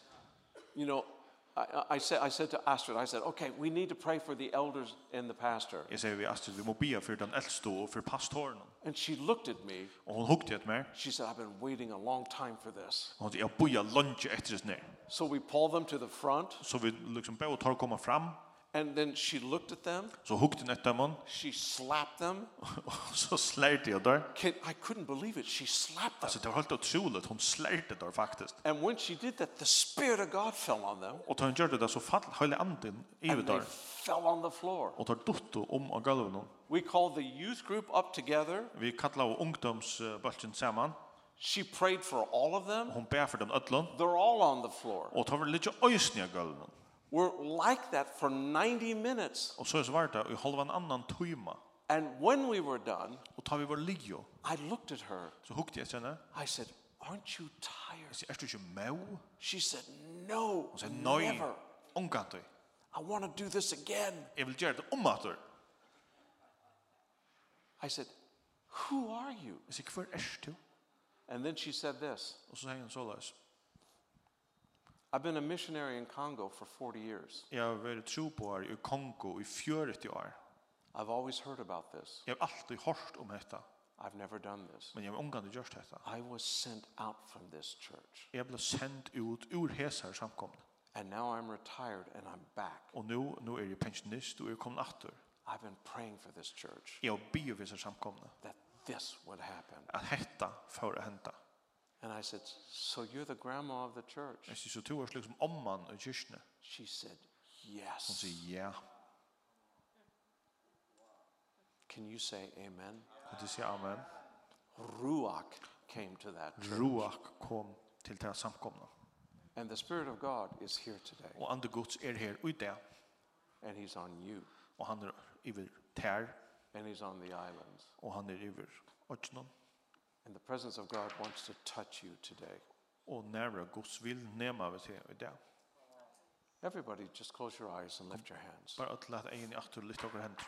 You know, I, I, said, I said to Astrid, I said, okay, we need to pray for the elders and the pastor. Jeg sier vi Astrid, vi må bia for den eldste og for pastoren. And she looked at me. Og hun hukte at meg. She said, I've been waiting a long time for this. Og hun sier, jeg bia lunge etter det. So we pull them to the front. Så vi liksom bare tar komme fram. And then she looked at them. Så huggde hon efter dem. She slapped them. [laughs] så slärde jag Can, I couldn't believe it. She slapped them. Alltså det var helt otroligt. Hon slärde där faktiskt. And when she did that the spirit of God fell on them. Och hon gjorde det så fall hela anden i där. And they fell on the floor. Och tar dotto om av golvet. We called the youth group up together. Vi kallade ungdomsbulten samman. She prayed for all of them. Hon ber för dem öllon. They're all on the floor. Och tar väl lite ösniga golvet were like that for 90 minutes. Och så var det i halvan annan timma. And when we were done, och tar vi var ligjo. I looked at her. Så hukte jag henne. I said, "Aren't you tired?" Så är du ju mau? She said, "No." Hon sa nej. Onkantoy. I want to do this again. Jag vill göra det om åter. I said, "Who are you?" Jag sa, "Kvar är du?" And then she said this. Och så säger hon så. I've been a missionary in Congo for 40 years. Jag har varit troboar i Kongo i 40 år. I've always heard about this. Jag har alltid hört om detta. I've never done this. Men jag har omgående gjort detta. I was sent out from this church. Jag blev sänd ut ur hesar samkomna. And now I'm retired and I'm back. Och nu nu är jag pensionist och jag kommer åter. I've been praying for this church. Jag ber för samkomna. That this would happen. Att detta får hända. And I said, so you're the grandma of the church. Jeg sier, så du er slik som omman i kyrkene. She said, yes. Hun sier, ja. Can you say amen? Kan du si amen? Ruach came to that church. Ruach kom til det samkomna. And the Spirit of God is here today. Og andre Guds er her i det. And he's on you. Og han er iver tær. And he's on the islands. Og han er iver åtsnån. And the presence of God wants to touch you today. Og næra Guds vil närma vi í dag. Everybody just close your eyes and lift your hands. Bara at lata en i åter lyfta våra händer.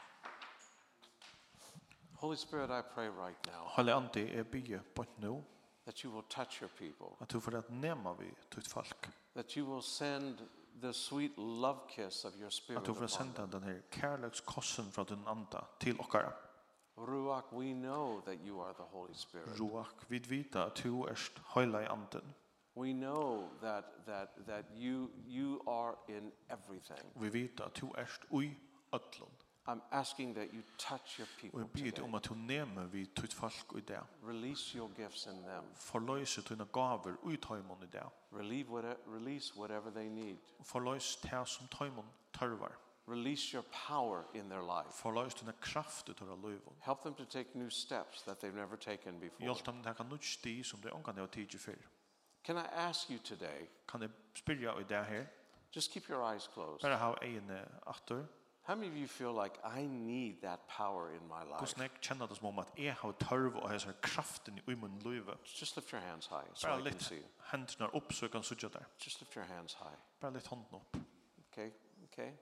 Holy Spirit, I pray right now. Holy Ande, jag ber på nu. That you will touch your people. At du får at nämna vi ditt folk. That you will send the sweet love kiss of your spirit. At du får sända den här kärlekskossen från din anda til okkara. Ruach, we know that you are the Holy Spirit. Ruach, vi vita at du erst heilai anden. We know that that that you you are in everything. Vi vita at du erst ui öllum. I'm asking that you touch your people. Vi bid om at du neme vi tutt folk i dag. Release your gifts in them. Forløse tuna gaver ui tøymon i dag. Relieve whatever release whatever they need. Forløse tær som tøymon tørvar. Release your power in their life. Förlöst den kraft ut ur livet. Help them to take new steps that they've never taken before. Hjälp dem att ta nya som de inte har tagit förr. Can I ask you today? Kan jag spyrja i det här? Just keep your eyes closed. Bara ha ögonen åter. How many of you feel like I need that power in my life? Kusnek känner det som er jag har törv och har kraften i min liv. Just lift your hands high so Bara I can see. Händerna upp så jag kan se. Just lift your hands high. Bara lift handen upp. Okay, okay.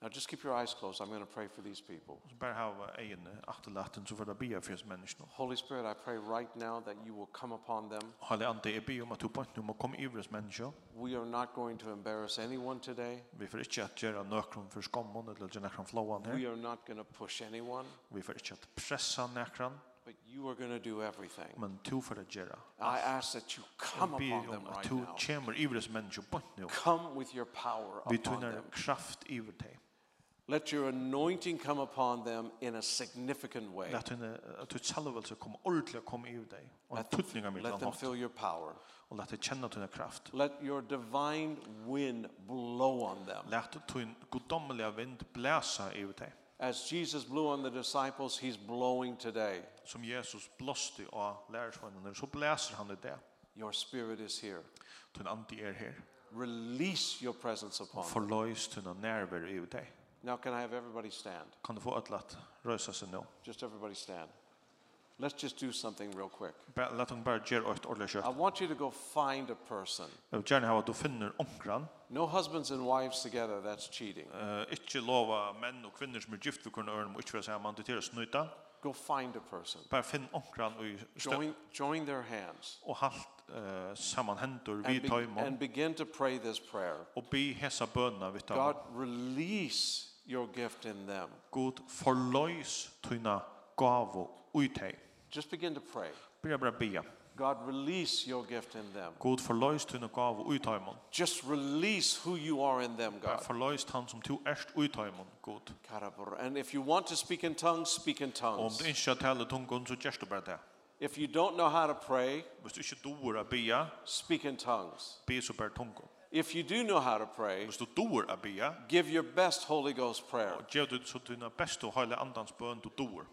Now just keep your eyes closed. I'm going to pray for these people. Bara hava eina afturlatin so verða bia fyrir menneskene. Holy Spirit, I pray right now that you will come upon them. Halle ande eg bi um at uppan nú kom yvir menneskene. We are not going to embarrass anyone today. Vi fer ikki at gera nokrum fyrir skammun ella gera nokrum flóan her. We are not going to push anyone. Vi fer ikki at pressa nokrum. But you are going to do everything. Men tu for gera. I ask that you come upon them right now. Tu chamber ivres menneskene på nu. Come with your power upon them. Vi kraft iver tei. Let your anointing come upon them in a significant way. Let henne at du salvelse kom ordla kom i dig och att tutningar mitt Let them feel your power. Och let channel to the kraft. Let your divine wind blow on them. Let din gudomliga vind blæsa i day. As Jesus blew on the disciples, he's blowing today. Som Jesus blåste av lärsvännerna så blåser han det. Your spirit is here. Tun anti er her. Release your presence upon. Förlös din närvaro i day. Now can I have everybody stand? Kan du få atlat att röra sig nu? Just everybody stand. Let's just do something real quick. Bara låt dem bara göra ett ordentligt kött. I want you to go find a person. Jag vill gärna ha att du finner omkran. No husbands and wives together, that's cheating. Eh, inte lova män och kvinnor som är gift för kunna örn och inte vara man till deras snuta. Go find a person. Bara finn omkran och join join their hands. Och halt eh sammanhänder vid tajmon. And begin to pray this prayer. Och be hesa bönerna vi tajmon. God release your gift in them. Gud forløys tuna gavo uitei. Just begin to pray. Byrja bara bia. God release your gift in them. Gud forløys tuna gavo uitei mun. Just release who you are in them, God. Forløys han som tu erst uitei mun, Gud. Karabor. And if you want to speak in tongues, speak in tongues. Om du ikkje tala tungon så gerst du bara det. If you don't know how to pray, speak in tongues. Be super tungon. If you do know how to pray, hvis du doer a bia, give your best Holy Ghost prayer. Og gjev du så tuna best og heile andans bøn du doer.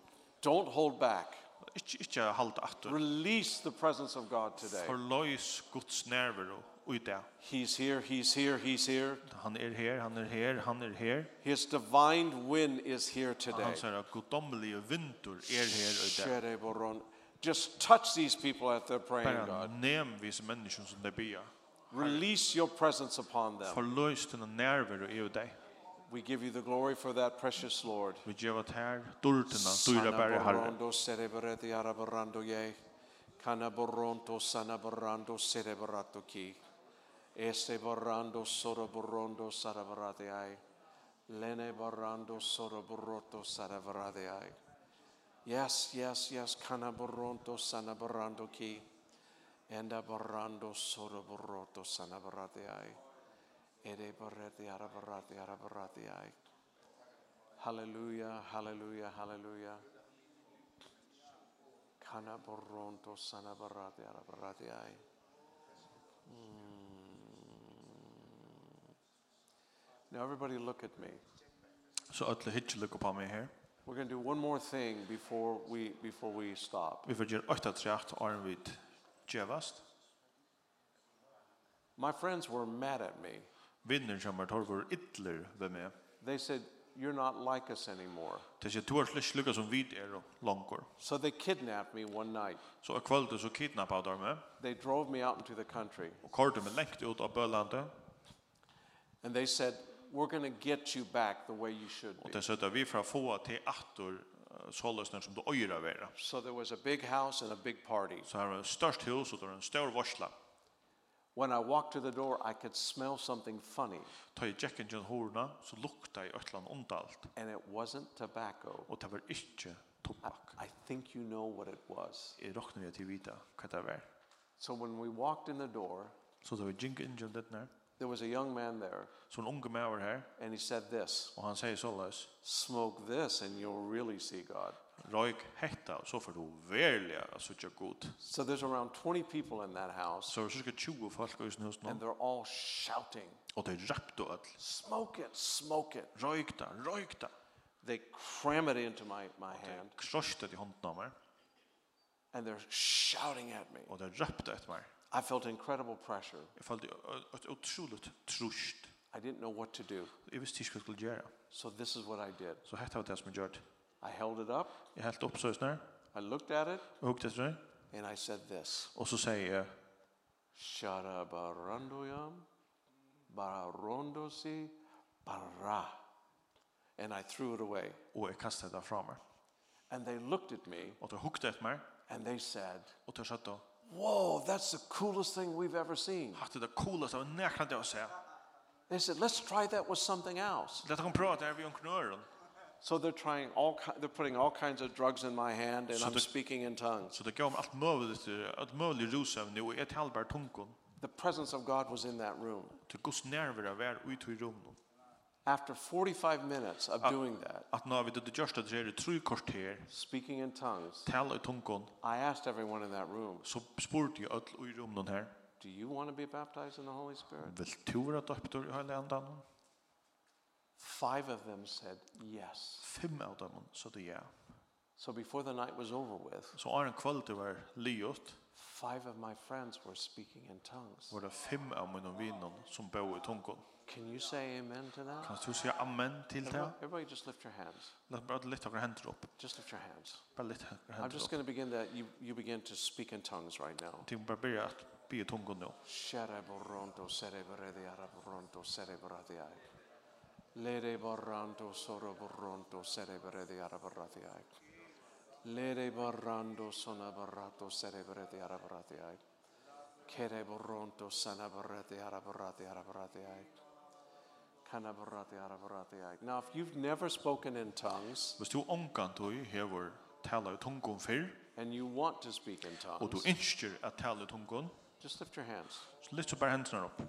Don't hold back. Ikki ikki halda aftur. Release the presence of God today. Forlois Guds nærvaro i dag. He's here, he's here, he's here. Han er her, han er her, han er her. His divine wind is here today. Han sier at guddommelige vindur er her og der. Shere boron. Just touch these people at their praying, God. Nem vis menneskene som de bia. Release your presence upon them. Förlös din närvaro i dig. We give you the glory for that precious Lord. Vi ger åt här dulterna, dyra bära Herre. Sanaborando cerebreti araborando ye. Canaboronto sanaborando cerebrato ki. Este borando soroborando sarabrati ai. Lene borando soroboroto sarabrati ai. Yes, yes, yes, canaboronto sanaborando ki. Enda borrando soro borroto sana ai. Ere barrati ara barrati ara ai. Halleluja, halleluja, halleluja. Kana borronto sana barrati ara barrati ai. Mm. Now everybody look at me. Så alla hitch look på me here We're going to do one more thing before we before we stop. Vi får göra åtta trecht arm vid djevast. My friends were mad at me. Vinner som har tagit ytler vid meg. They said you're not like us anymore. Det är två slash lucka som vid är långkor. So they kidnapped me one night. Så jag kvällde så kidnappade de meg. They drove me out into the country. Og körde meg lengt ut av Bölandet. And they said we're going to get you back the way you should be. Och det sa vi för att få til attor sålösner som det öjra vera. So there was a big house and a big party. Så här var ett störst hus og det var en stor varsla. When I walked to the door, I could smell something funny. Ta i jacken John Horna så lukta i ötlan undalt. And it wasn't tobacco. Og det var inte tobak. I, think you know what it was. I roknu jag til vita vad det var. So when we walked in the door, så so det var jink in John där. There was a young man there. So en unge maver her. And he said this. Og han sier såleis. Smoke this and you'll really see God. Røyk hetta, så får du verlig å søtja god. So there's around 20 people in that house. Så so, cirka 20 folk i husen nå. And they're all shouting. Og de rapte all. Smoke it, smoke it. Røyk da, røyk da. They cram it into my, my hand. Kroshte i hånden av meg. And they're shouting at me. Og de rapte etter meg. I felt incredible pressure. Jag följde ett otroligt trust. I didn't know what to do. Jag visste inte skulle göra. So this is what I did. Så här var det som jag. I held it up. Jag hällt upp så snär. I looked at it. Jag hugg det så. And I said this. Och så säger jag Sharabarandoyam bararondosi bara. And I threw it away. Och jag kastade det fram. And they looked at me. Och de hukte efter mig. And they said. Och de sa då whoa, that's the coolest thing we've ever seen. Hatta det coolaste av näkran det jag They said, let's try that with something else. Låt dem prata vi en knörren. So they're trying all they're putting all kinds of drugs in my hand and so I'm the, speaking in tongues. So det går allt möjligt att möjligt rosa nu är ett halbar tungkon. The presence of God was in that room. Till Guds närvaro var ut i rummet after 45 minutes of doing that at när vi det just det är tre kvarter speaking in tongues tal i tungon i asked everyone in that room så spurte jag all i rummen her, do you want to be baptized in the holy spirit? Vil du vara döpt i heliga andan five of them said yes. Fem av dem sa det ja. So before the night was over with så är en kväll var liot five of my friends were speaking in tongues. var det fem av mina vänner som bor i tungon Can you say amen to that? Kan du säga amen till det? Everybody just lift your hands. Låt bara lyfta era händer upp. Just lift your hands. Bara lyfta era händer upp. I'm just going to begin that you you begin to speak in tongues right now. Du bara börja att be i tungor nu. Shara boronto cerebro de ara boronto cerebro de ara. Lere boronto soro boronto cerebro de ara boronto de ara. Lere borrando sona borrato cerebro de ara borrato de ara. Kere borronto sana borrate ara borrate ara borrate ara. Now if you've never spoken in tongues, hvis du you hevur tala í tungum fyrr, and you want to speak in tongues, og du instir at tala í tungum, just lift your hands. just lift your hands up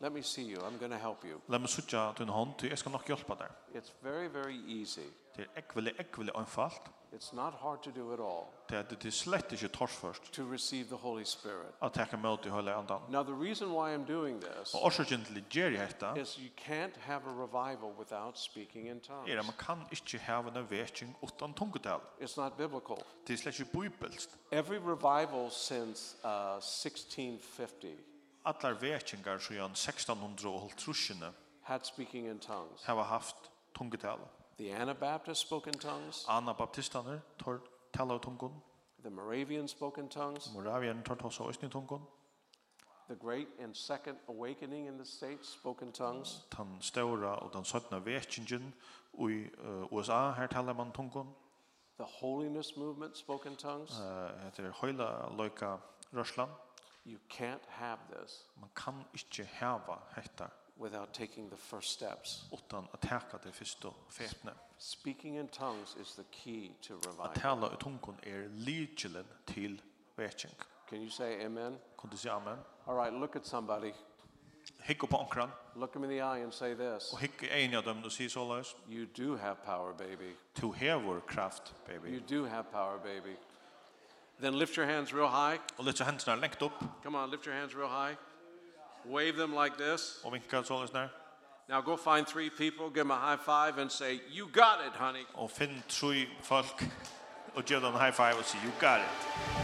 Let me see you. I'm going to help you. Let me søkja tun hand, ty eg skal nok hjálpa deg. It's very very easy. Det er ekvile ekvile einfalt. It's not hard to do at all. Det är det slett inte torrt To receive the Holy Spirit. Att ta emot det heliga andan. Now the reason why I'm doing this. Och orsaken till det är detta. Is you can't have a revival without speaking in tongues. Ja, man kan inte ha en väckning utan tungotal. It's not biblical. Det är slett inte bibelst. Every revival since uh, 1650. Allar väckningar sedan 1650 had speaking in tongues. Har haft tungotal. The Anabaptists spoke in tongues. Anabaptistaner tor tala tungun. The Moravians spoke in tongues. Moravian tor tosa oisni tungun. The great and second awakening in the states spoke in tongues. Tan stora og tan sötna vekingen i USA her talar man tungun. The holiness movement spoke in tongues. Eh heter heila loika Russland. You can't have this. Man kan ikkje hava hetta without taking the first steps. Utan att täcka det första fetne. Speaking in tongues is the key to revival. Att tala i tungor är nyckeln till väckning. Can you say amen? Kan du säga amen? All right, look at somebody. Hicka på ankran. Look them in the eye and say this. Och hikk en av dem och säg så. You do have power baby. To have our craft baby. You do have power baby. Then lift your hands real high. Och lyfta händerna långt upp. Come on, lift your hands real high. Wave them like this. Og vinka sånn her. Now go find three people, give them a high five and say, "You got it, honey." Og finn tre folk og gjør dem high five og si, "You got it."